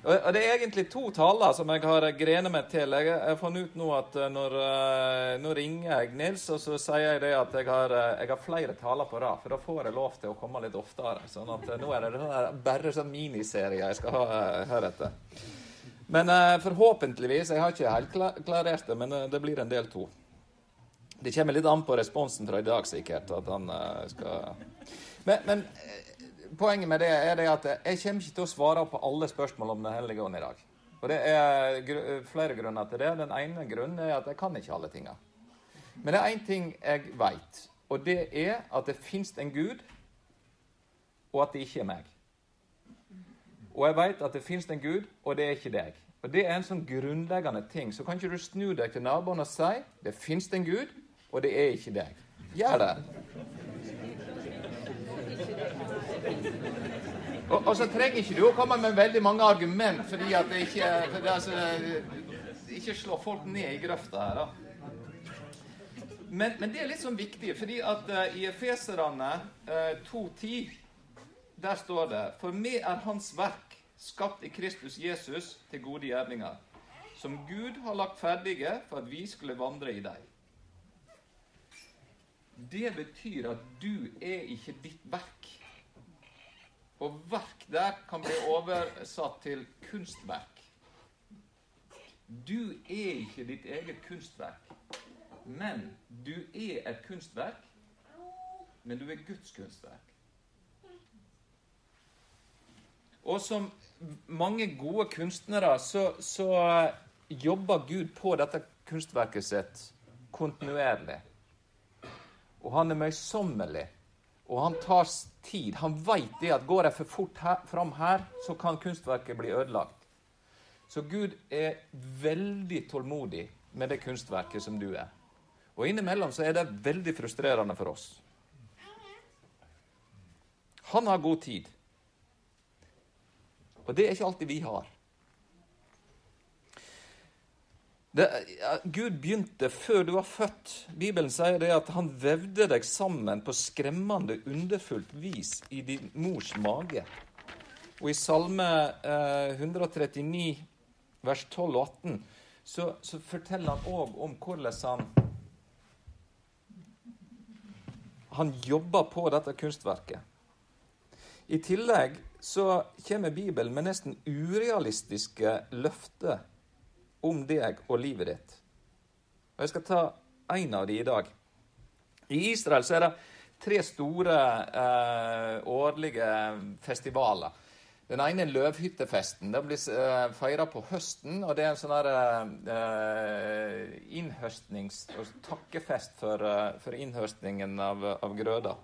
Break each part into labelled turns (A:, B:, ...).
A: Og, Det er egentlig to taler som jeg har grenet meg til. Jeg har funnet ut nå at eh, når, eh, nå ringer jeg Nils, og så sier jeg det at jeg har, eh, jeg har flere taler på rad. For da får jeg lov til å komme litt oftere. sånn at nå er det bare sånn miniserie jeg skal ha heretter. Men forhåpentligvis Jeg har ikke helt klarert det, men det blir en del to. Det kommer litt an på responsen fra i dag, sikkert. at han skal... Men, men poenget med det er det at jeg kommer ikke til å svare på alle spørsmål om Den hellige ånd i dag. Og Det er gr flere grunner til det. Den ene grunnen er at jeg kan ikke alle tinga. Men det er én ting jeg veit, og det er at det fins en Gud, og at det ikke er meg. Og jeg veit at det fins en Gud, og det er ikke deg. Og Det er en sånn grunnleggende ting. Så kan ikke du snu deg til naboen og si det fins en Gud, og det er ikke deg. Gjør det. Og, og, så trenger ikke du å komme med veldig mange argument fordi at det ikke for det, altså, Ikke slå folk ned i grøfta her, da. Men, men, det er litt sånn viktig, fordi at uh, i Efeserane uh, 2.10 der står det For vi er Hans verk, skapt i Kristus Jesus til gode gjerninger, som Gud har lagt ferdige for at vi skulle vandre i dem. Det betyr at du er ikke ditt verk. Og verk der kan bli oversatt til kunstverk. Du er ikke ditt eget kunstverk, men du er et kunstverk. Men du er Guds kunstverk. Og som mange gode kunstnere så, så jobber Gud på dette kunstverket sitt kontinuerlig. Og han er møysommelig og han tar tid. Han veit det at går jeg for fort her, fram her, så kan kunstverket bli ødelagt. Så Gud er veldig tålmodig med det kunstverket som du er. Og innimellom så er det veldig frustrerende for oss. Han har god tid. Og det er ikke alltid vi har. Det, Gud begynte før du var født. Bibelen sier det at han vevde deg sammen på skremmende underfullt vis i din mors mage. Og i Salme eh, 139, vers 12 og 18, så, så forteller han òg om hvordan han han jobber på dette kunstverket. I tillegg så kommer Bibelen med nesten urealistiske løfter om deg og livet ditt. Og Jeg skal ta én av de i dag. I Israel så er det tre store eh, årlige festivaler. Den ene er løvhyttefesten. Den blir eh, feira på høsten. og Det er en sånn eh, innhøstnings- og takkefest for, eh, for innhøstningen av, av grøda.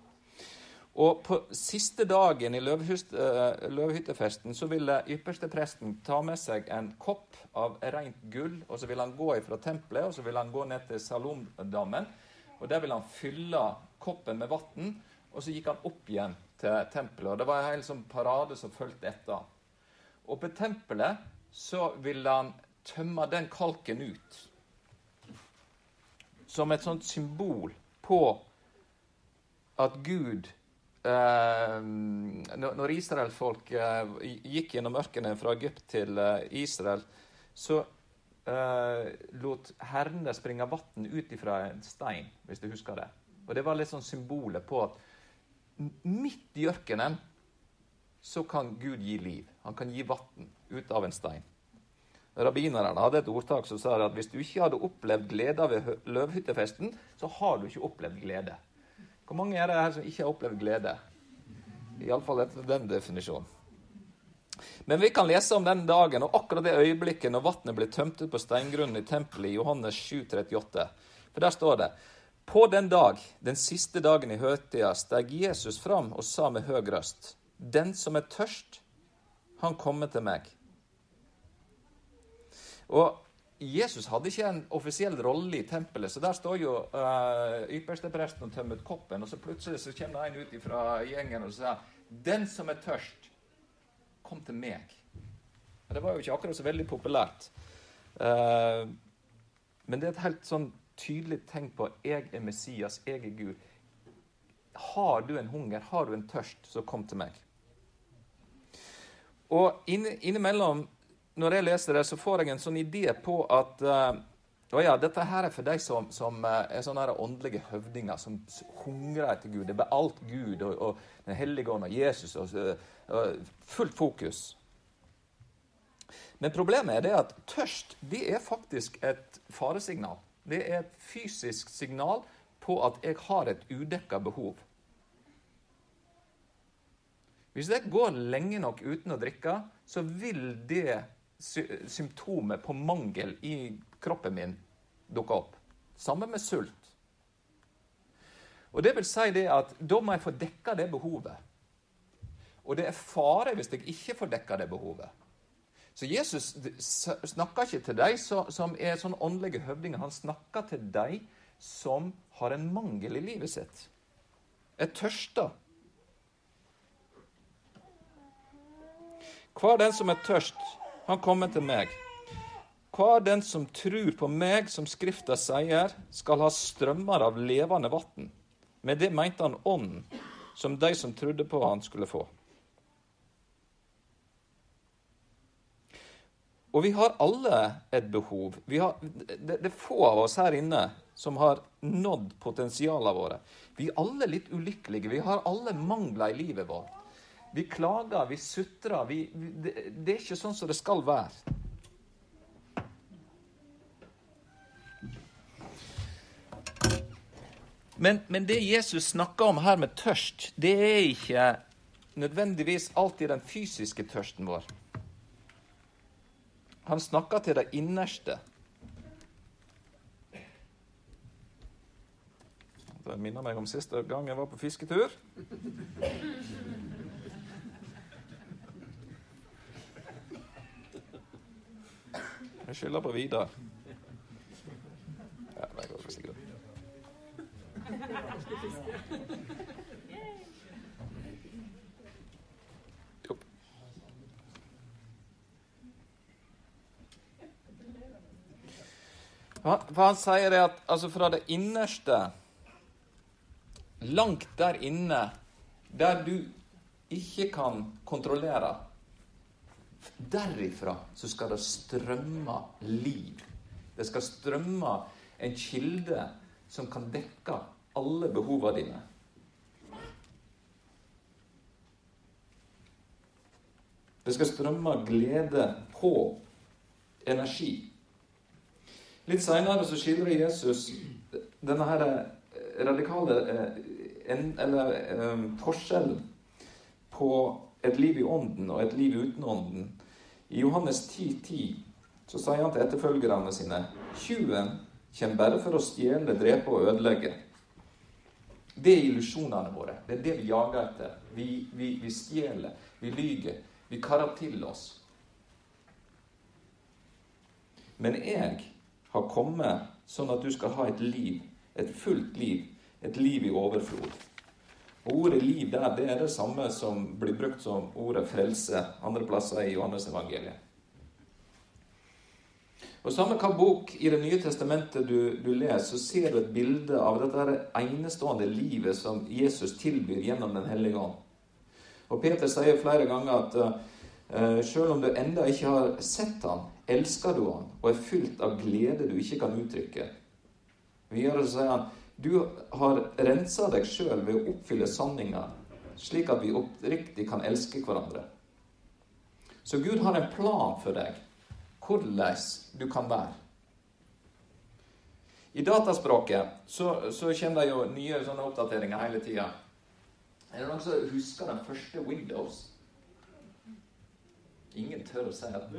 A: Og på siste dagen i eh, løvhyttefesten så ville ypperstepresten ta med seg en kopp av rent gull, og så ville han gå ifra tempelet og så ville han gå ned til Salomdammen. og Der ville han fylle koppen med vann, og så gikk han opp igjen til tempelet. og Det var en hel sånn parade som fulgte etter. Og på tempelet så ville han tømme den kalken ut som et sånt symbol på at Gud når israelfolk uh, gikk gjennom ørkenen fra Egypt til uh, Israel, så lot herrene springe vann ut ifra en stein, hvis du husker det. Og Det var litt sånn symbolet på at midt i ørkenen så kan Gud gi liv. Han kan gi vann ut av en stein. Rabbinerne hadde et ordtak som sa at hvis du ikke hadde opplevd glede ved løvhyttefesten, så har du ikke opplevd glede. Hvor mange er det her som ikke har opplevd glede? Iallfall etter den definisjonen. Men vi kan lese om den dagen og akkurat det øyeblikket når vannet ble tømt ut på steingrunnen i tempelet i Johannes 7,38. For der står det På den dag, den siste dagen i høytida, steg Jesus fram og sa med høg røst, Den som er tørst, han kommer til meg. Og Jesus hadde ikke en offisiell rolle i tempelet, så der står jo uh, ypperstepresten og tømmer koppen, og så plutselig så kommer det en ut fra gjengen og sier 'Den som er tørst, kom til meg'. Det var jo ikke akkurat så veldig populært. Uh, men det er et helt sånn tydelig tegn på 'jeg er Messias, jeg er Gud'. Har du en hunger, har du en tørst, så kom til meg. Og innimellom når jeg leser det, så får jeg en sånn idé på at uh, å ja, dette her er for de som, som uh, er sånne her åndelige høvdinger, som hungrer etter Gud. Det blir alt Gud og, og Den hellige ånd og Jesus. Og, og, fullt fokus. Men problemet er det at tørst det er faktisk et faresignal. Det er et fysisk signal på at jeg har et udekka behov. Hvis jeg går lenge nok uten å drikke, så vil det symptomet på mangel i kroppen min dukker opp. Sammen med sult. Og Det vil si det at da må jeg få dekka det behovet. Og det er fare hvis jeg ikke får dekka det behovet. Så Jesus snakker ikke til de som er sånne åndelige høvdinger. Han snakker til de som har en mangel i livet sitt. Er tørsta. Hva er den som er tørst, han kommer til meg. Hva er den som tror på meg, som Skrifta sier, skal ha strømmer av levende vann. Med det mente han ånden, som de som trodde på han skulle få. Og vi har alle et behov. Har, det, det, er få av oss her inne som har nådd potensialene våre. Vi er alle litt ulykkelige. Vi har alle mangler i livet vårt. Vi klager, vi sutrer. Vi, det, det er ikke sånn som det skal være. Men, men, det Jesus snakker om her med tørst, det er ikke nødvendigvis alltid den fysiske tørsten vår. Han snakker til det innerste. Det minner meg om siste gang jeg var på fisketur. Jeg skylder på Vidar. Ja, det går sikkert. For han sier det at altså fra det innerste, langt der inne, der du ikke kan kontrollere Derifra så skal det strømme liv. Det skal strømme en kilde som kan dekke alle behovene dine. Det skal strømme glede, håp, energi. Litt seinere så skildrer Jesus denne her eh, radikale eh, eller, eh, forskjellen på et liv i ånden og et liv uten ånden. I Johannes 10,10 10, så sier han til etterfølgerne sine Tjuven kommer bare for å stjele, drepe og ødelegge. Det er illusjonene våre. Det er det vi jager etter. Vi, vi, vi stjeler, vi lyger, vi karer til oss. Men jeg har kommet sånn at du skal ha et liv, et fullt liv, et liv i overflod. Og Ordet 'liv' der, det er det samme som blir brukt som ordet 'frelse' andre plasser i Johannes evangeliet. Og Samme hva bok i Det nye testamentet du, du leser, så ser du et bilde av dette enestående livet som Jesus tilbyr gjennom Den hellige ånd. Og Peter sier flere ganger at uh, selv om du enda ikke har sett han, elsker du han og er fylt av glede du ikke kan uttrykke. Videre sier han du har rensa deg sjøl ved å oppfylle sanninga, slik at vi oppriktig kan elske hverandre. Så Gud har en plan for deg, hvordan du kan være. I dataspråket så, så kommer det jo nye sånne oppdateringer hele tida. Er det noen som husker den første Windows? Ingen tør å si at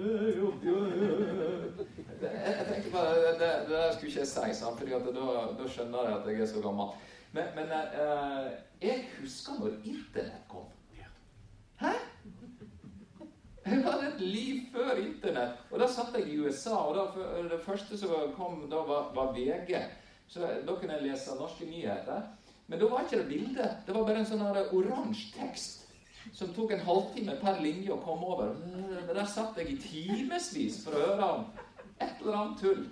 A: Jeg, tenker bare, det, det, det skulle ikke jeg si, sant? Fordi da, da, skjønner jeg at jeg er så gammel. Men, men eh, jeg husker når Internett kom. Hæ? Jeg hadde et liv før Internett. Og da satt jeg i USA, og da, det første som kom da, var, var VG. Så da kunne jeg lese norske nyheter. Men da var ikke det bilde. Det var bare en sånn oransje tekst som tok en halvtime per linje å komme over. Der satt jeg i timevis for å høre om et eller annet tull.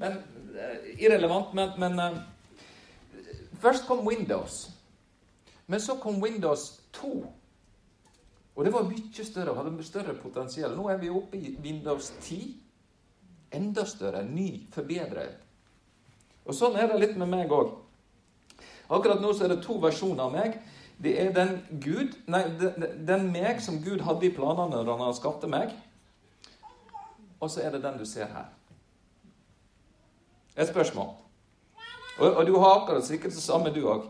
A: Men uh, Irrelevant, men, men uh, Først kom Windows. Men så kom Windows 2. Og det var mye større, hadde større potensial. Nå er vi oppe i Windows 10. Enda større, ny, forbedret. Og sånn er det litt med meg òg. Akkurat nå så er det to versjoner av meg. Det er den Gud, nei, den meg som Gud hadde i planene da han skapte meg. Og så er det den du ser her. Et spørsmål. Og, og du har akkurat sikkert det samme, du òg.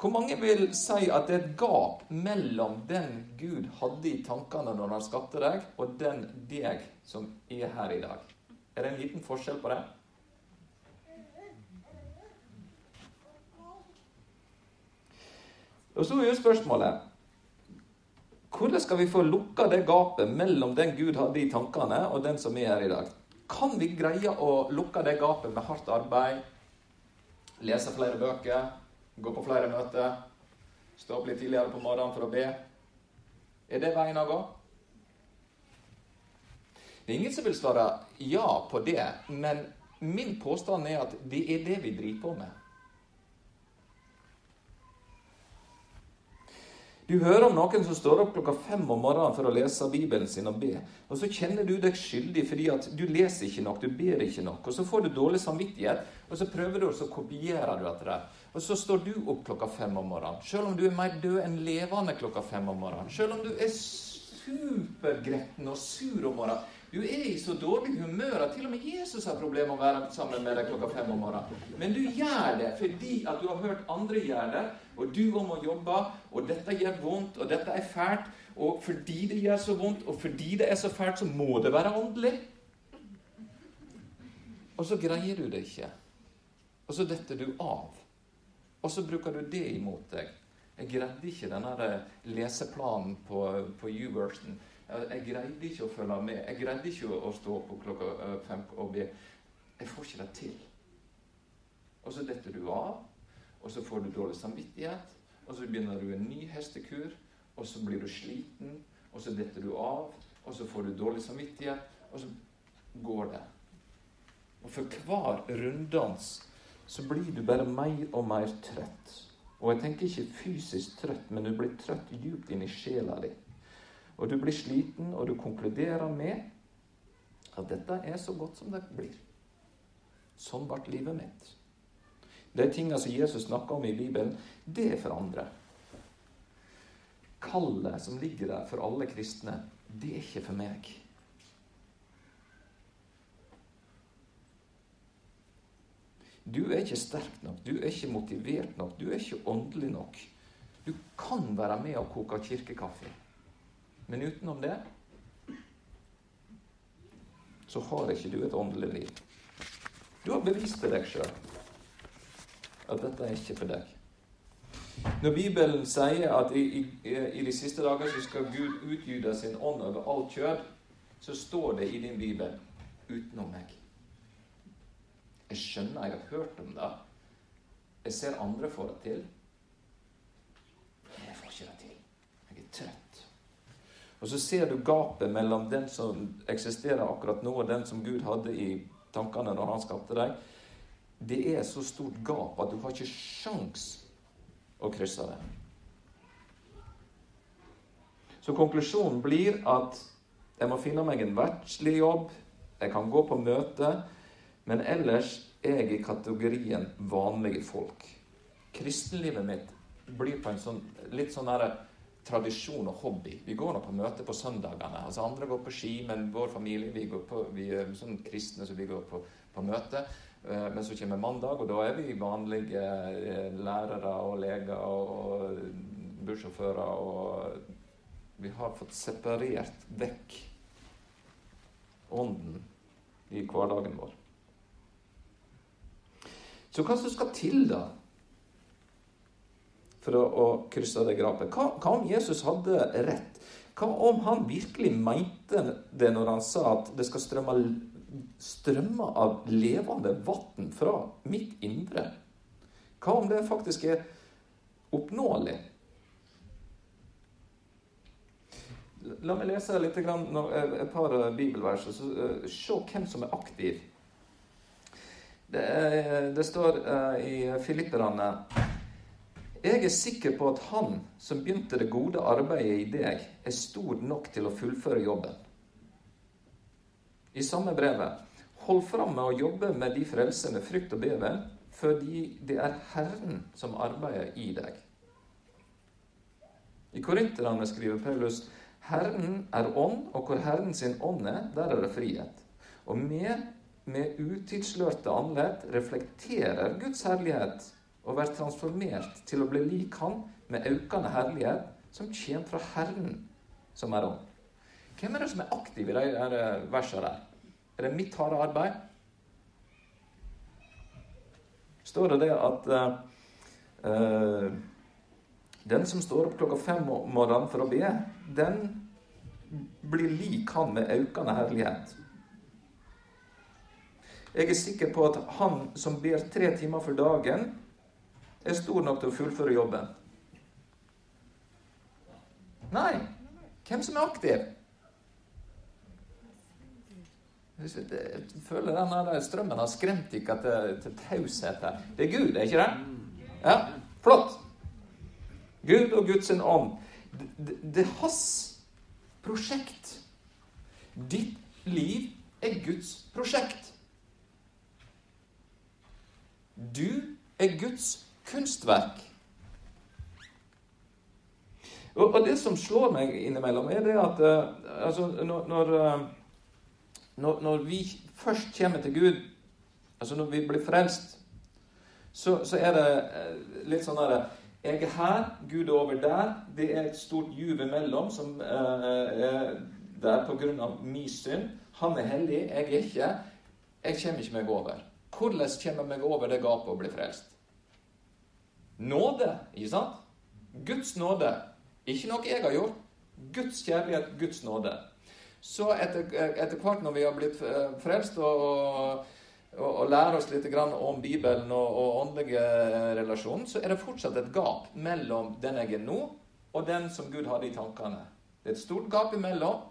A: Hvor mange vil si at det er et gap mellom den Gud hadde i tankene når han skapte deg, og den deg som er her i dag? Er det en liten forskjell på det? Og så er jo spørsmålet hvordan skal vi få lukka det gapet mellom den Gud hadde i tankene, og den som er her i dag? Kan vi greie å lukke det gapet med hardt arbeid, lese flere bøker, gå på flere møter, stå opp litt tidligere på morgenen for å be? Er det veien å gå? Det er ingen som vil svare ja på det, men min påstand er at det er det vi driver på med. Du hører om noen som står opp klokka fem om morgenen for å lese Bibelen sin og be. Og så kjenner du deg skyldig fordi at du leser ikke nok, du ber ikke nok. Og så får du dårlig samvittighet, og så prøver du, og så kopierer du etter det. Og så står du opp klokka fem om morgenen. Selv om du er mer død enn levende klokka fem om morgenen. Selv om du er supergretten og sur om morgenen. Du er i så dårlig humør at til og med Jesus har problemer med å være sammen med deg klokka fem om morgenen. Men du gjør det fordi at du har hørt andre gjøre det, og du òg må jobbe, og dette gjør vondt, og dette er fælt. Og fordi det gjør så vondt, og fordi det er så fælt, så må det være åndelig. Og så greier du det ikke. Og så detter du av. Og så bruker du det imot deg. Jeg greide ikke denne leseplanen på, på U-version. Jeg greide ikke å følge med. Jeg greide ikke å stå på klokka eh, fem og be. Jeg får ikke det til. Og så detter du av, og så får du dårlig samvittighet. Og så begynner du en ny hestekur, og så blir du sliten, og så detter du av, og så får du dårlig samvittighet, og så går det. Og for hver runddans så blir du bare mer og mer trøtt. Og jeg tenker ikke fysisk trøtt, men du blir trøtt djupt inn i sjela di. Og du blir sliten, og du konkluderer med at dette er så godt som det blir. Sånn ble livet mitt. De tingene som Jesus snakker om i Bibelen, det er for andre. Kallet som ligger der for alle kristne, det er ikke for meg. Du er ikke sterk nok, du er ikke motivert nok, du er ikke åndelig nok. Du kan være med og koke kirkekaffe. Men utenom det så har ikke du et åndelig liv. Du har bevist til deg sjøl at dette er ikke for deg. Når Bibelen sier at i, i, i, de siste dager så skal Gud utgyde sin ånd over alt kjød, så står det i din bibel 'utenom meg'. Jeg skjønner, jeg har hørt om det. Jeg ser andre få det til. Men jeg får ikke det til. Jeg er trøtt. Og så ser du gapet mellom den som eksisterer akkurat nå, og den som Gud hadde i tankene når han skapte deg. Det er så stort gap at du har ikke sjans å krysse det. Så konklusjonen blir at jeg må finne meg en verdslig jobb, jeg kan gå på møte, men ellers er jeg i kategorien vanlige folk. Kristenlivet mitt blir på en sånn, litt sånn derre tradisjon og hobby. Vi går nå på møte på søndagene. altså Andre går på ski, men vår familie vi, på, vi er sånn kristne, så vi går på, på møte. Eh, men så kommer mandag, og da er vi vanlige eh, lærere og leger og bussjåfører. Og vi har fått separert vekk ånden i hverdagen vår. Så hva som skal til, da? For å, å krysse det grapet. Hva, hva, om Jesus hadde rett? Hva om han virkelig mente det når han sa at det skal strømme strømmer av levende vann fra mitt indre? Hva om det faktisk er oppnåelig? La meg lese litt, et par bibelvers, så eh, se hvem som er aktiv. Det, det står i Filipperne Jeg er sikker på at Han som begynte det gode arbeidet i deg, er stor nok til å fullføre jobben. I samme brevet hold fram med å jobbe med de frelser med frykt og beven, fordi det er Herren som arbeider i deg. I Korinterne skriver Paulus Herren er ånd, og hvor Herren sin ånd er, der er det frihet. Og med, med utilslørte andlet reflekterer Guds herlighet og blir transformert til å bli lik Han med økende herlighet som kommer fra Herren, som er ånd. Hvem er det som er aktiv i de versene der? Er det mitt harde arbeid? Står det det at uh, den som står opp klokka fem om morgenen for å be, den blir lik han med økende herlighet. Jeg er sikker på at han som ber tre timer for dagen, er stor nok til å fullføre jobben. Nei. Hvem som er aktiv? Jeg føler denne strømmen har skremt dere til, til taushet her. Det er Gud, er ikke det? Ja, flott. Gud og Guds ånd. Det, det er hans prosjekt. Ditt liv er Guds prosjekt. Du er Guds kunstverk. Og, og, det som slår meg innimellom, er det at uh, altså, når, uh, når, når, vi først kommer til Gud, altså når vi blir frelst, så, så er det uh, litt sånn at Jeg er her, Gud er over der. Det er et stort juv imellom som er der pga. min synd. Han er hellig, jeg er ikke. Jeg kommer ikke meg over. Hvordan kommer jeg meg over det gapet og blir frelst? Nåde, ikke sant? Guds nåde. Ikke noe jeg har gjort. Guds kjærlighet, Guds nåde. Så etter, etter hvert når vi har blitt eh, frelst og, og, og lærer oss litt om Bibelen og, og åndelige relasjonen, så er det fortsatt et gap mellom den jeg er nå, og den som Gud hadde i tankene. Det er et stort gap imellom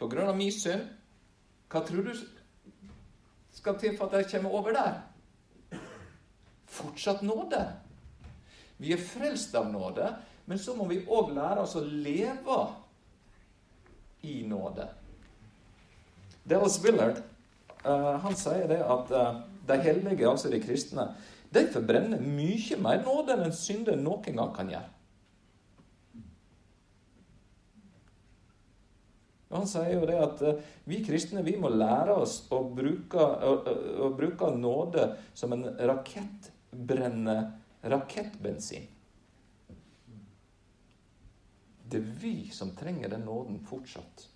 A: på grunn av min synd. Hva tror du skal til for at jeg kommer over der? Fortsatt nåde. Vi er frelst av nåde, men så må vi òg lære oss å leve i nåde. Dallas Willard uh, han sier det at uh, de hellige, altså de kristne, de forbrenner mye mer nåde enn en synder noen gang kan gjøre. Han sier jo det at uh, vi kristne vi må lære oss å bruke, å bruke nåde som en rakettbrenner rakettbensin. Det er vi som trenger den nåden fortsatt.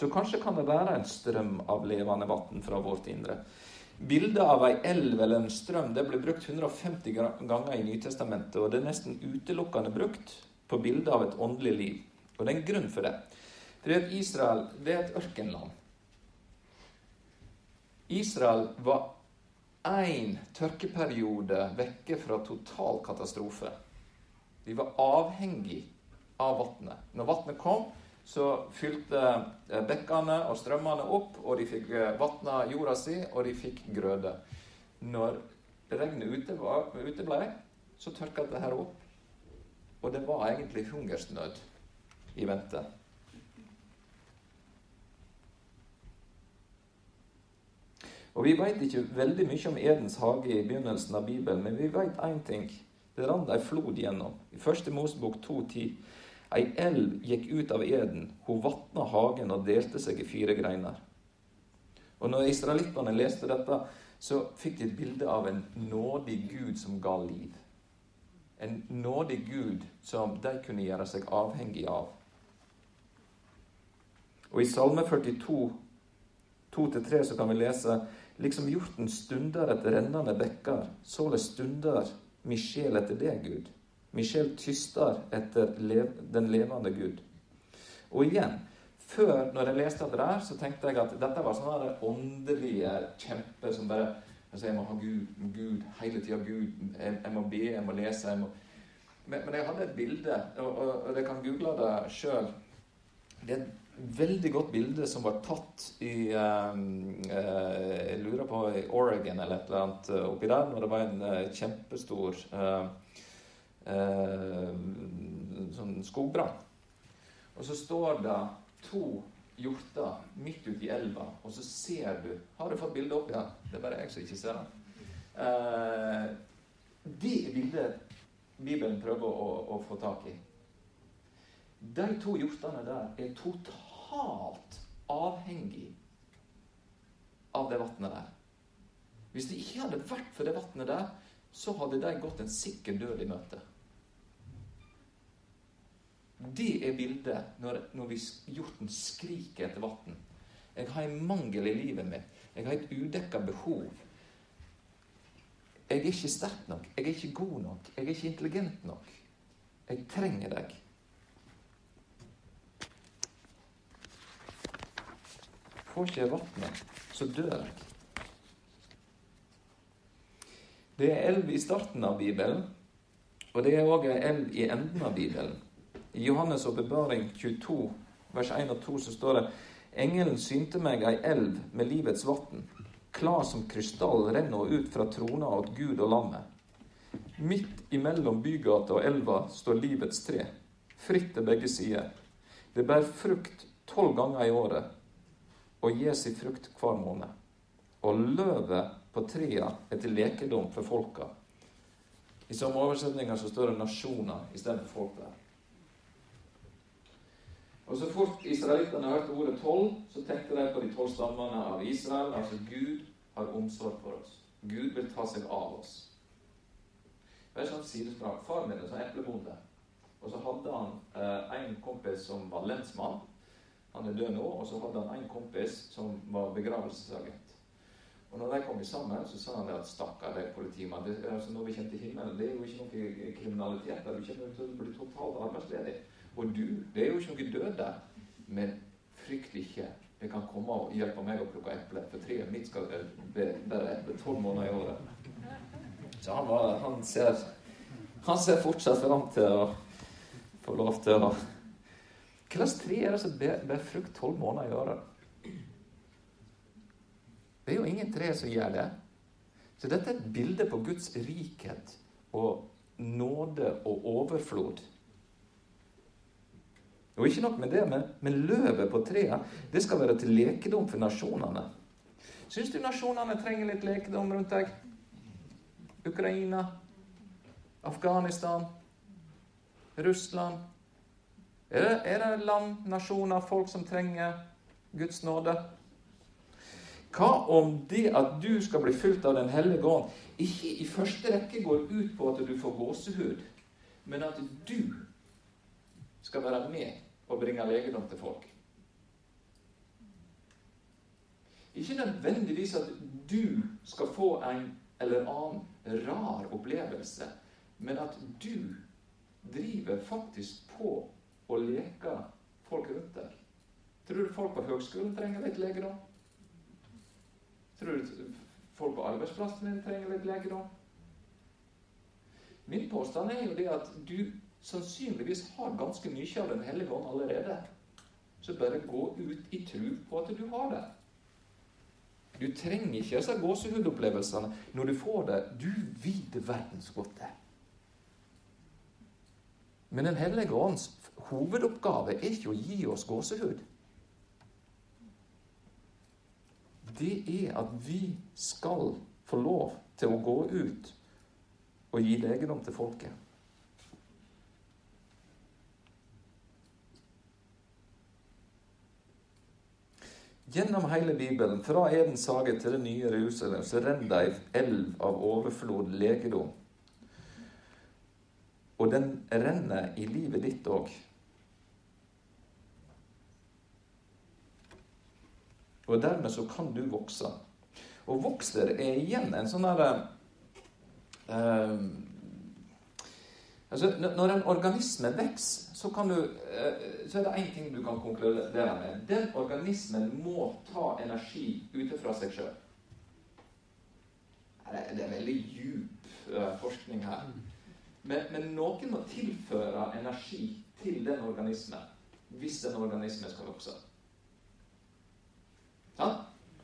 A: Så kanskje kan det være en strøm av levende vann fra vårt indre. Bildet av ei elv eller en strøm det ble brukt 150 ganger i Nytestamentet, og det er nesten utelukkende brukt på bildet av et åndelig liv. Og det er en grunn for det. Fordi at Israel det er et ørkenland. Israel var én tørkeperiode vekke fra total katastrofe. De var avhengig av vannet. Når vannet kom, så fylte eh, bekkene og strømmene opp, og de fikk eh, vatna jorda si, og de fikk grøde. Når regnet uteble, så tørka dette opp. Og det var egentlig hungersnød i vente. Og Vi vet ikke veldig mye om Edens hage i begynnelsen av Bibelen, men vi vet én ting. Det rant ei flod gjennom. I første Mosebok 2,10. Ei elv gikk ut av Eden. Hun vatna hagen og delte seg i fire greiner. Og når israelittene leste dette, så fikk de et bilde av en nådig Gud som ga liv. En nådig Gud som de kunne gjøre seg avhengig av. Og i Salme 42, 2-3, så kan vi lese Liksom hjorten stunder etter rennende bekker, såleis stunder mi sjel etter deg, Gud. Mi sjel tyster etter lev den levende Gud. Og igjen, før, når jeg leste det der, så tenkte jeg at dette var sånne åndelige kjemper som bare altså Jeg må ha Gud, Gud hele tida. Gud. Jeg, jeg, må be, jeg må lese. Jeg må... Men, men, jeg hadde et bilde, og, og, og dere kan google det sjøl. Det er et veldig godt bilde som var tatt i um, uh, Jeg lurer på i Oregon eller et eller annet uh, oppi der, når det var en uh, kjempestor sånn skogbrann. Og så står det to hjorter midt ute i elva, og så ser du Har du fått bildet opp igjen? Det er bare jeg som ikke ser det. det er bildet Bibelen prøver å, å få tak i. De to hjortene der er totalt avhengig av det vannet der. Hvis det ikke hadde vært for det vannet der, så hadde de gått en sikker død i møte. Det er bildet når, når hjorten skriker etter vann. Jeg har en mangel i livet mitt. Jeg har et udekka behov. Jeg er ikke sterk nok. Jeg er ikke god nok. Jeg er ikke intelligent nok. Jeg trenger deg. Får ikke jeg vannet, så dør jeg. Det er elv i starten av Bibelen, og det er òg ei elv i enden av Bibelen. I Johannes' åpenbaring 22, vers 1 og 2, så står det Engelen synte meg ei elv med livets vann, klar som krystall, renner ut fra trona åt Gud og lammet. Midt imellom bygata og elva står livets tre, fritt til begge sider. Det bærer frukt tolv ganger i året og gir sin frukt hver måned. Og løvet på trea er til lekedom for folka. I samme oversetninger så står det 'nasjoner' istedenfor folk der. Og Så fort israelittene hørte ordet tolv, så tenkte de på de tolv stammene av Israel. Altså Gud har omsorg for oss. Gud vil ta seg av oss. Det er sånn sidesprang. Far min er sånn eplebonde. Og så hadde han eh, en kompis som var lensmann. Han er død nå. Og så hadde han en kompis som var begravelsesagent. Og når de kom sammen, så sa han det at stakkar. Det, altså, når vi kommer til himmelen, det er jo ikke noe kriminalitet der. Du kommer til å bli totalt arbeidsledig. Og du, det er jo ikke noe død der. Men frykt ikke. Det kan komme og hjelpe meg å plukke eple. For treet mitt skal bære eple tolv måneder i året. Så han, var, han, ser, han ser fortsatt fram til å få lov til å Hvilket tre er det som bærer frukt tolv måneder i året? Det er jo ingen tre som gjør det. Så dette er et bilde på Guds rikhet og nåde og overflod. Og ikke nok med det, men løvet på treet det skal være til lekedom for nasjonene. Syns du nasjonene trenger litt lekedom rundt deg? Ukraina, Afghanistan, Russland er det, er det land, nasjoner, folk som trenger Guds nåde? Hva om det at du skal bli fylt av Den hellige ånd, ikke i første rekke går ut på at du får gåsehud, men at du skal være med og bringe legedom til folk? Ikke nødvendigvis at du skal få en eller annen rar opplevelse, men at du driver faktisk på og leke folk rundt deg. Tror du folk på høgskolen trenger litt legedom? Tror du folk på arbeidsplassen din trenger litt legedom? Min påstand er jo det at du sannsynligvis har ganske mye av Den hellige ånd allerede. Så bare gå ut i tro på at du har det. Du trenger ikke disse gåsehudopplevelsene når du får det. Du vet verdens godt det. Men Den hellige ånds hovedoppgave er ikke å gi oss gåsehud. Det er at vi skal få lov til å gå ut og gi legedom til folket. Gjennom hele Bibelen, fra Edens hage til det nye Jerusalem, så renner det ei elv av overflod legedom. Og den renner i livet ditt òg. Og dermed så kan du vokse. Og vokser er igjen en sånn derre uh, altså, Når en organisme vokser, så, uh, så er det én ting du kan konkludere med. Den organismen må ta energi ute fra seg sjøl. Det er veldig djup uh, forskning her. Men, men, noen må tilføre energi til den organismen hvis den organismen skal vokse. Ja?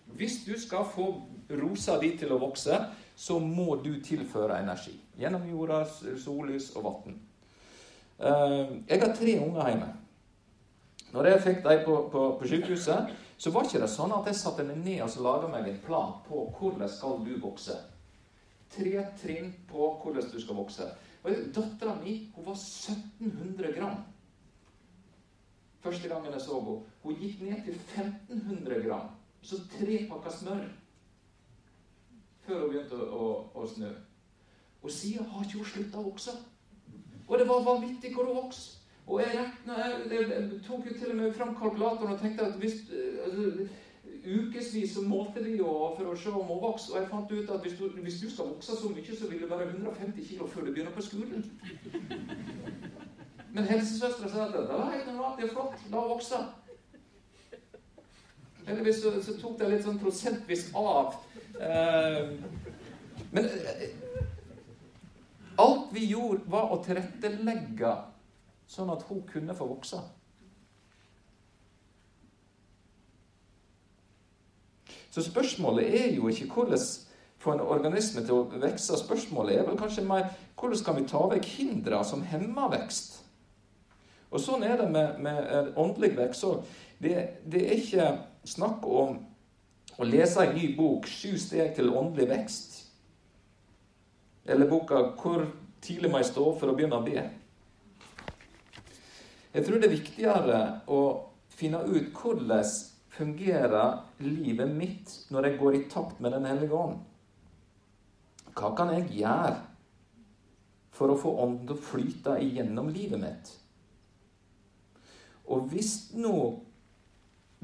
A: Hvis du skal få rosa di til å vokse, så må du tilføre energi. Gjennom jorda, sollys og vann. Eh, jeg har tre unger hjemme. Når jeg fikk dem på, på, på sykehuset, så var ikke det sånn at jeg satte meg ned og så laga meg en plan på hvordan skal du vokse. Tre trinn på hvordan du skal vokse. Dattera mi hun var 1700 gram. Første gangen jeg så henne. Hun gikk ned til 1500 gram. Så tre pakker smør før hun begynte å, å, å snø. Og siden har ikke hun slutta å vokse. Og det var vanvittig hvor hun vokste. Og jeg, rekna, jeg, jeg, jeg, tok jo til og med fram kalkulatoren og tenkte at hvis altså, Ukevis så målte de for å se om hun vokste, og jeg fant ut at hvis du, hvis du skal vokse så mye, så vil det være 150 kg før du begynner på skolen. Men helsesøstera sa at det var helt normalt, det er flott, la henne vokse. Heldigvis så, så, tok det litt sånn prosentvis av. Eh, men eh, alt vi gjorde, var å tilrettelegge sånn at hun kunne få vokse. Så spørsmålet er jo ikke hvordan få en organisme til å vokse. Spørsmålet er vel kanskje mer hvordan kan vi ta vekk hindre som hemmer vekst. Og Sånn er det med, med åndelig vekst òg. Det, det, er ikke snakk om å lese en ny bok, 'Sju steg til åndelig vekst', eller boka 'Hvor tidlig må jeg stå for å begynne å be'. Jeg tror det er viktigere å finne ut hvordan fungerer livet mitt når jeg går i takt med Den hellige ånd. Hva kan jeg gjøre for å få ånden til å flyte igjennom livet mitt? Og hvis nå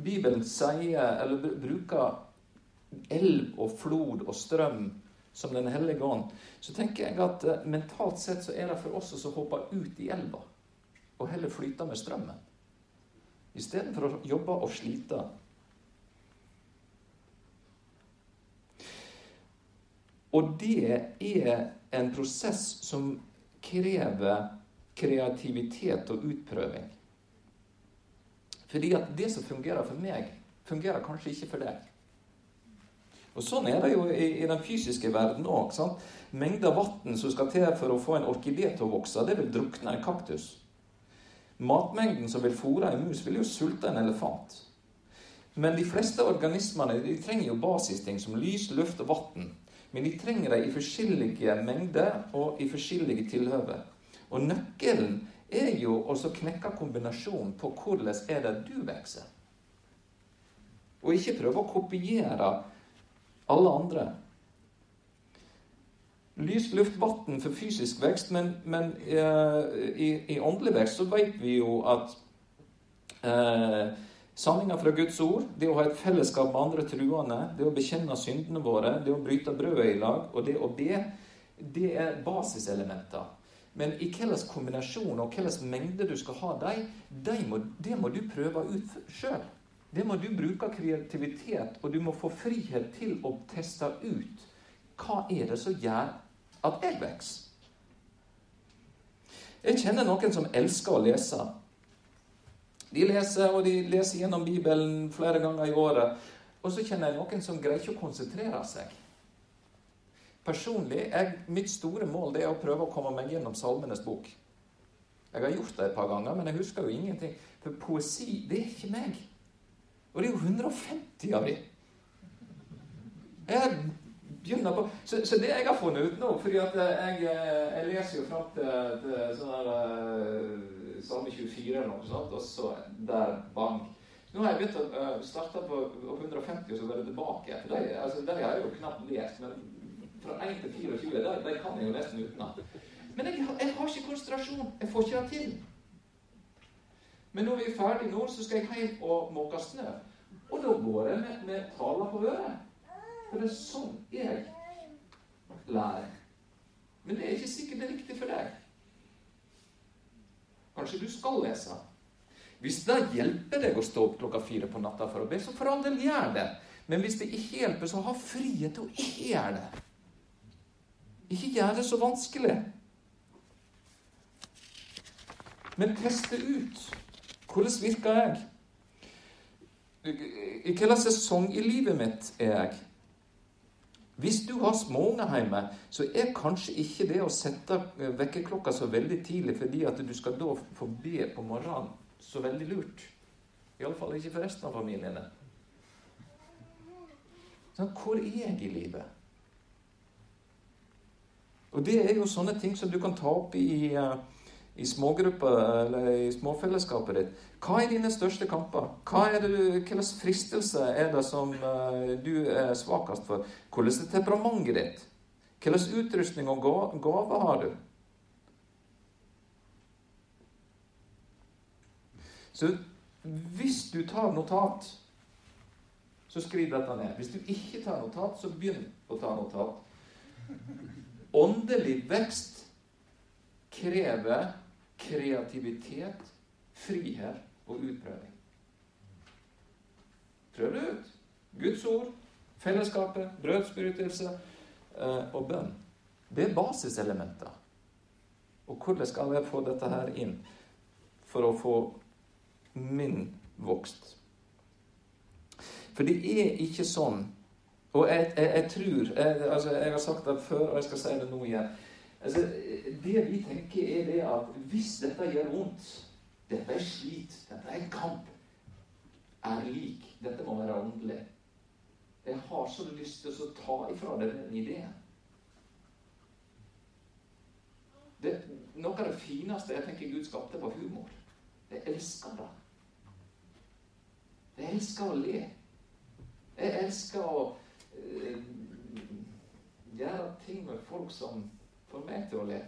A: Bibelen sier, eller bruker elv og flod og strøm som Den hellige ånd, så tenker jeg at eh, mentalt sett så er det for oss som hopper ut i elva og heller flyte med strømmen. Istedenfor å jobbe og slite. Og det er en prosess som krever kreativitet og utprøving. Fordi at det som fungerer for meg, fungerer kanskje ikke for deg. Og Sånn er det jo i, i den fysiske verden òg. Mengder vann som skal til for å få en orkidé til å vokse, det vil drukne en kaktus. Matmengden som vil fôre en mus, vil jo sulte en elefant. Men de fleste organismene de trenger jo basisting som lys, luft og vann. Men de trenger det i forskjellige mengder og i forskjellige tilhøve. Og nøkkelen er jo å knekke kombinasjonen på hvordan er det du vokser. Og ikke prøve å kopiere alle andre. Lys, luft, vann for fysisk vekst, men, men eh, i, i, åndelig vekst så vet vi jo at uh, Sanninga fra Guds ord, det å ha et fellesskap med andre truende, det å bekjenne syndene våre, det å bryte brødet i lag og det å be, det er basiselementer. Men i hvilken kombinasjon og hvilken mengde du skal ha dem, de det må du prøve ut sjøl. Det må du bruke kreativitet, og du må få frihet til å teste ut hva er det som gjør at jeg vokser? Jeg kjenner noen som elsker å lese. De leser, og de leser gjennom Bibelen flere ganger i året. Og så kjenner jeg noen som greier ikke å konsentrere seg. Personlig er mitt store mål det er å prøve å komme meg gjennom Salmenes bok. Jeg har gjort det et par ganger, men jeg husker jo ingenting. For poesi, det er ikke meg. Og det er jo 150 av dem. Jeg begynner på så, så, det jeg har funnet ut nå fordi at eh, jeg, eh, jeg leser jo fram til, til sånn her uh, Salme 24 eller noe sånt, og så der bang. Nå har jeg begynt å uh, starte på 150 og så være tilbake. For de, altså, de har jeg jo knapt lest. Men fra 1 til 24 de, de kan jeg jo nesten utenat. Men jeg, jeg, har ikke konsentrasjon. Jeg får ikke det til. Men når vi er ferdig nå, så skal jeg hjem og måke snø. Og da går jeg med, med taler på øret. For det er sånn jeg lærer. Men det er ikke sikkert det er riktig for deg. Kanskje du skal lese. Hvis det hjelper deg å stå opp klokka fire på natta for å be, så for all del gjør det. Men hvis det ikke hjelper, så ha frihet til å ikke gjøre det. Ikke gjør det så vanskelig. Men teste ut. Hvordan virker jeg? I hvilken sesong i livet mitt er jeg? Hvis du har småunger hjemme, så er kanskje ikke det å sette vekkerklokka så veldig tidlig fordi at du skal da få be på morgenen, så veldig lurt. Iallfall ikke for resten av familiene. Sånn, hvor er jeg i livet? Og det er jo sånne ting som du kan ta opp i, eh, i smågrupper eller i småfellesskapet ditt. Hva er dine største kamper? Hva Hvilken fristelse er det som uh, du er svakest for? Hvordan er temperamentet ditt? Hvilken utrustning og gave har du? Så hvis du tar notat, så skriv dette ned. Hvis du ikke tar notat, så begynn å ta notat. Åndelig vekst krever kreativitet, frihet og utprøving. Prøv det ut. Guds ord, fellesskapet, brødsbrytelse eh, og bønn. Det er basiselementer. Og hvordan skal jeg få dette her inn for å få min vokst? For det er ikke sånn Og jeg, jeg, jeg tror jeg, altså jeg, har sagt det før, og jeg skal si det nå igjen. Altså, det vi tenker, er det at hvis dette gjør vondt Dette er slit, dette er kamp. Er lik. Dette må være åndelig. Jeg har så lyst til å ta ifra dere den ideen. Det, noe av det fineste jeg tenker Gud skapte, var humor. Jeg elsker det. Jeg elsker å le. Jeg elsker å øh, gjøre ting med folk som får meg til å le.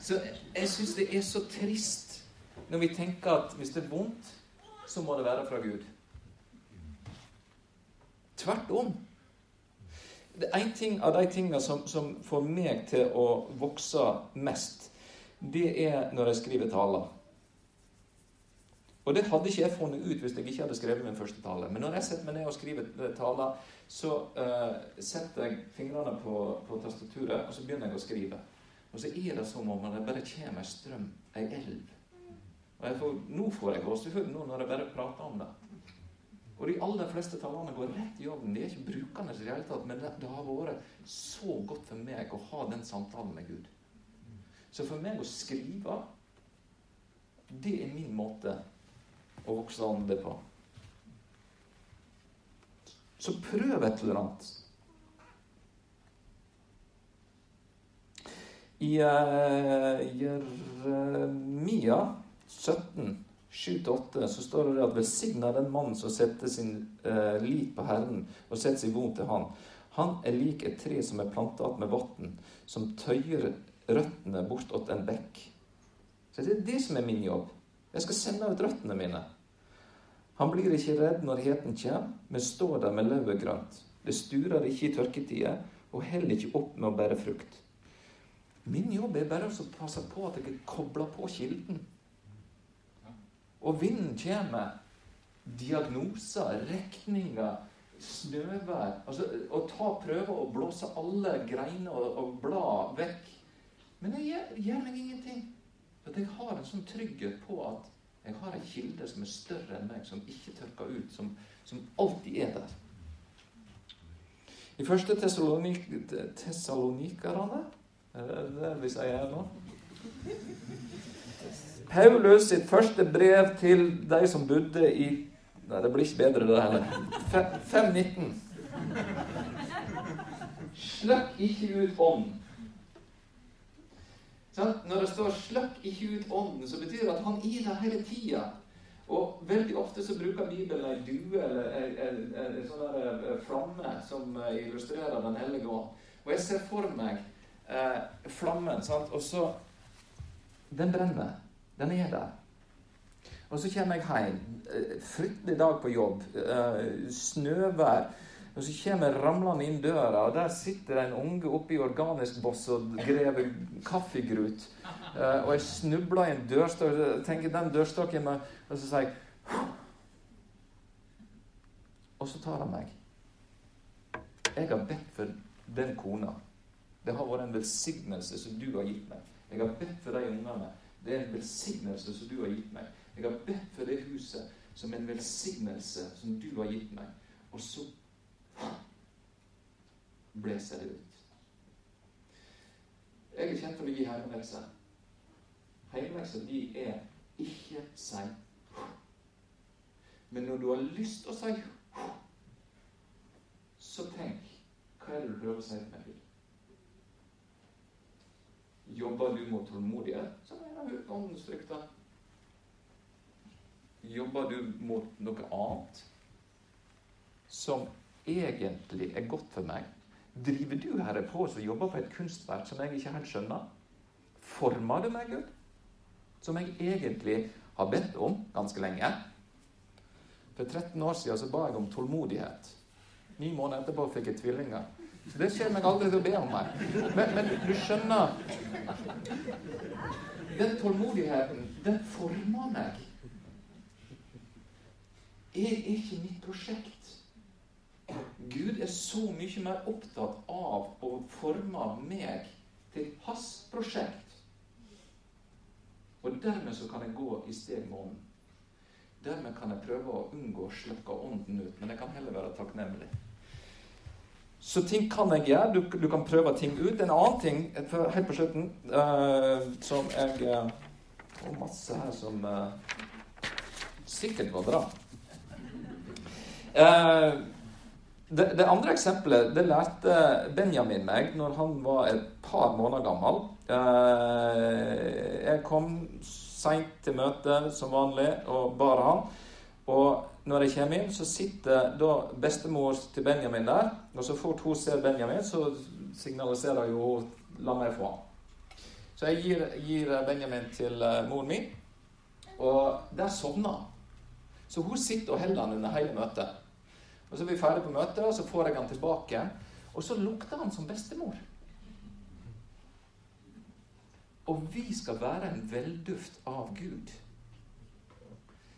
A: Så jeg syns det er så trist når vi tenker at hvis det er vondt, så må det være fra Gud. Tvert om. En ting av de tingene som, som får meg til å vokse mest, det er når jeg skriver taler. Og det hadde ikke jeg funnet ut hvis jeg ikke hadde skrevet min første tale. Men når jeg setter meg ned og skriver taler, så uh, setter jeg fingrene på, på, tastaturet, og så begynner jeg å skrive. Og så er det som om det bare kommer en strøm, ei elv. Og får, nå får jeg gåsehud nå når jeg bare prater om det. Og de aller fleste talene går rett i ovnen. De er ikke brukende i det hele tatt, men det, det har vært så godt for meg å ha den samtalen med Gud. Så for meg å skrive, det er min måte å vokse andre på. Så prøv et eller annet. I uh, Jeremia 17, 7-8, så står det at 'velsigna den mann som setter sin uh, lit på Herren og setter sin bon til Han'. Han er lik et tre som er planta med vann, som tøyer røttene bortåt en bekk. Så det er det som er min jobb. Jeg skal sende ut røttene mine. Han blir ikke redd når heten kommer, men står der med lauvet grønt. Det sturer ikke i tørketida, og heller ikke opp med å bære frukt. Min jobb er bare å passe på at jeg kobler på kilden. Og vinden kommer. Diagnoser, regninger, snøvær altså, Å ta prøver og blåse alle greiner og, og blad vekk. Men det gjør, gjør meg ingenting. At jeg har en sånn trygghet på at jeg har en kilde som er større enn meg, som ikke tørker ut, som, som alltid er der. I første Tessalonikerne Er det det vi sier her nå? Paulus sitt første brev til de som bodde i Nei, det blir ikke bedre, det heller. 519. Slipp ikke ut ånden når det står 'sløkk ikke ut ånden', så betyr det at han er der hele tida. Og veldig ofte så bruker Bibelen ei due eller en sånn der flamme som eh, illustrerer Den hellige ånd. Og jeg ser for meg eh, flammen, sant? og så Den brenner. Den er der. Og så kommer jeg hjem. Eh, fryktelig dag på jobb. Eh, snøvær. Og så kommer jeg ramlende inn døra, og der sitter en unge oppe i organisk boss og graver kaffegrut. Uh, og jeg snubler i en dørstokk, og tenker den dørstokken med Og så sier jeg Og så tar han meg. Jeg har bedt for den kona. Det har vært en velsignelse som du har gitt meg. Jeg har bedt for de ungene. Det er en velsignelse som du har gitt meg. Jeg har bedt for det huset som en velsignelse som du har gitt meg. Og så det ut. Jeg er kjent å gi hjemmelekser. Hjemmelekser de er ikke si Men når du har lyst til å si så tenk hva er det du prøver å si til meg, Jobber du mot tålmodighet, så er det åndens frukter. Jobber du mot noe annet som egentlig er godt for meg? Driver du herre på og jobber på et kunstverk som jeg ikke helt skjønner? Former du meg, Gud? Som jeg egentlig har bedt om ganske lenge? For 13 år siden så ba jeg om tålmodighet. Ni måneder etterpå fikk jeg tvillinger. Så det skjer meg aldri til å be om meg. Men, men du skjønner Den tålmodigheten, den former meg. Jeg er ikke mitt prosjekt. Gud er så mye mer opptatt av å forme meg til hans prosjekt. Og dermed så kan jeg gå i steg med ånden. Dermed kan jeg prøve å unngå å slukke ånden ut, men jeg kan heller være takknemlig. Så ting kan jeg gjøre. Du, du, kan prøve ting ut. En annen ting helt på slutten uh, som jeg uh, Og masse her som uh, sikkert var bra. Uh, det, det, andre eksempelet det lærte Benjamin meg når han var et par måneder gammel. jeg kom seint til møtet som vanlig og bar han. Og når jeg kommer inn, så sitter da bestemor til Benjamin der. Og så fort hun ser Benjamin, så signaliserer jo 'la meg få han'. Så jeg gir, gir Benjamin til uh, moren min, og der sovner han. Så hun sitter og holder han under hele møtet. Og Så er vi ferdig på møtet, og så får jeg han tilbake. Og så lukter han som bestemor. Og vi skal være en velduft av Gud.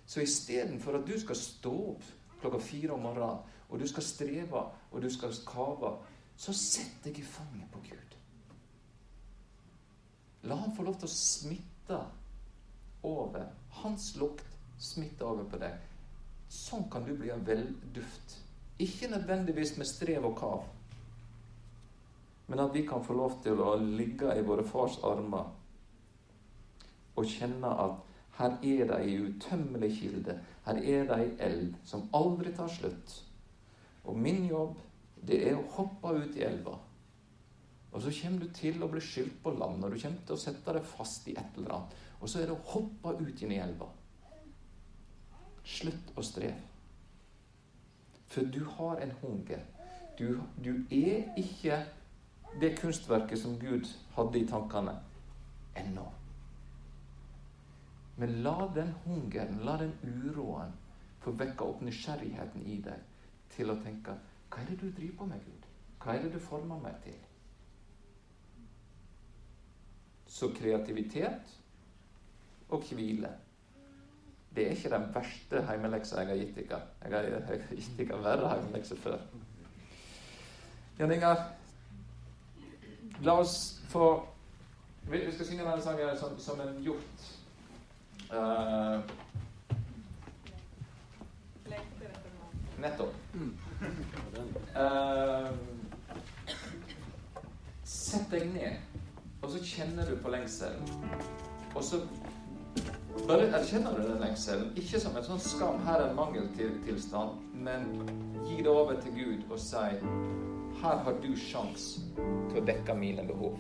A: Så istedenfor at du skal stå opp klokka fire om morgenen, og du skal streve og du skal kave, så sett deg i fanget på Gud. La han få lov til å smitte over. Hans lukt smitter over på deg. Sånn kan du bli en velduft. Ikke nødvendigvis med strev og kav, men at vi kan få lov til å ligge i våre fars armer og kjenne at her er det ei utømmelig kilde. Her er det ei elv som aldri tar slutt. Og min jobb, det er å hoppe ut i elva. Og så kommer du til å bli skylt på land, og du kommer til å sette deg fast i et eller annet. Og så er det å hoppe ut inn i elva. Slutt å streve. For du har en hunger. Du, du er ikke det kunstverket som Gud hadde i tankene ennå. Men la den hungeren, la den uroen få vekke opp nysgjerrigheten i deg til å tenke Hva er det du driver på med, Gud? Hva er det du former meg til? Så kreativitet og hvile det er ikke den verste heimeleksa jeg har gitt dere. Jeg har, jeg har gitt dere verre heimelekser før. Jan Ingar, la oss få Vi skal synge denne sangen som, som en hjort Uh, nettopp. Uh, sett deg ned, og så kjenner du på lengselen. Og så bare erkjenner du den lengselen, ikke som en sånn skam, her er en mangeltilstand, men gi det over til Gud og si her har du sjans til å dekke mine behov.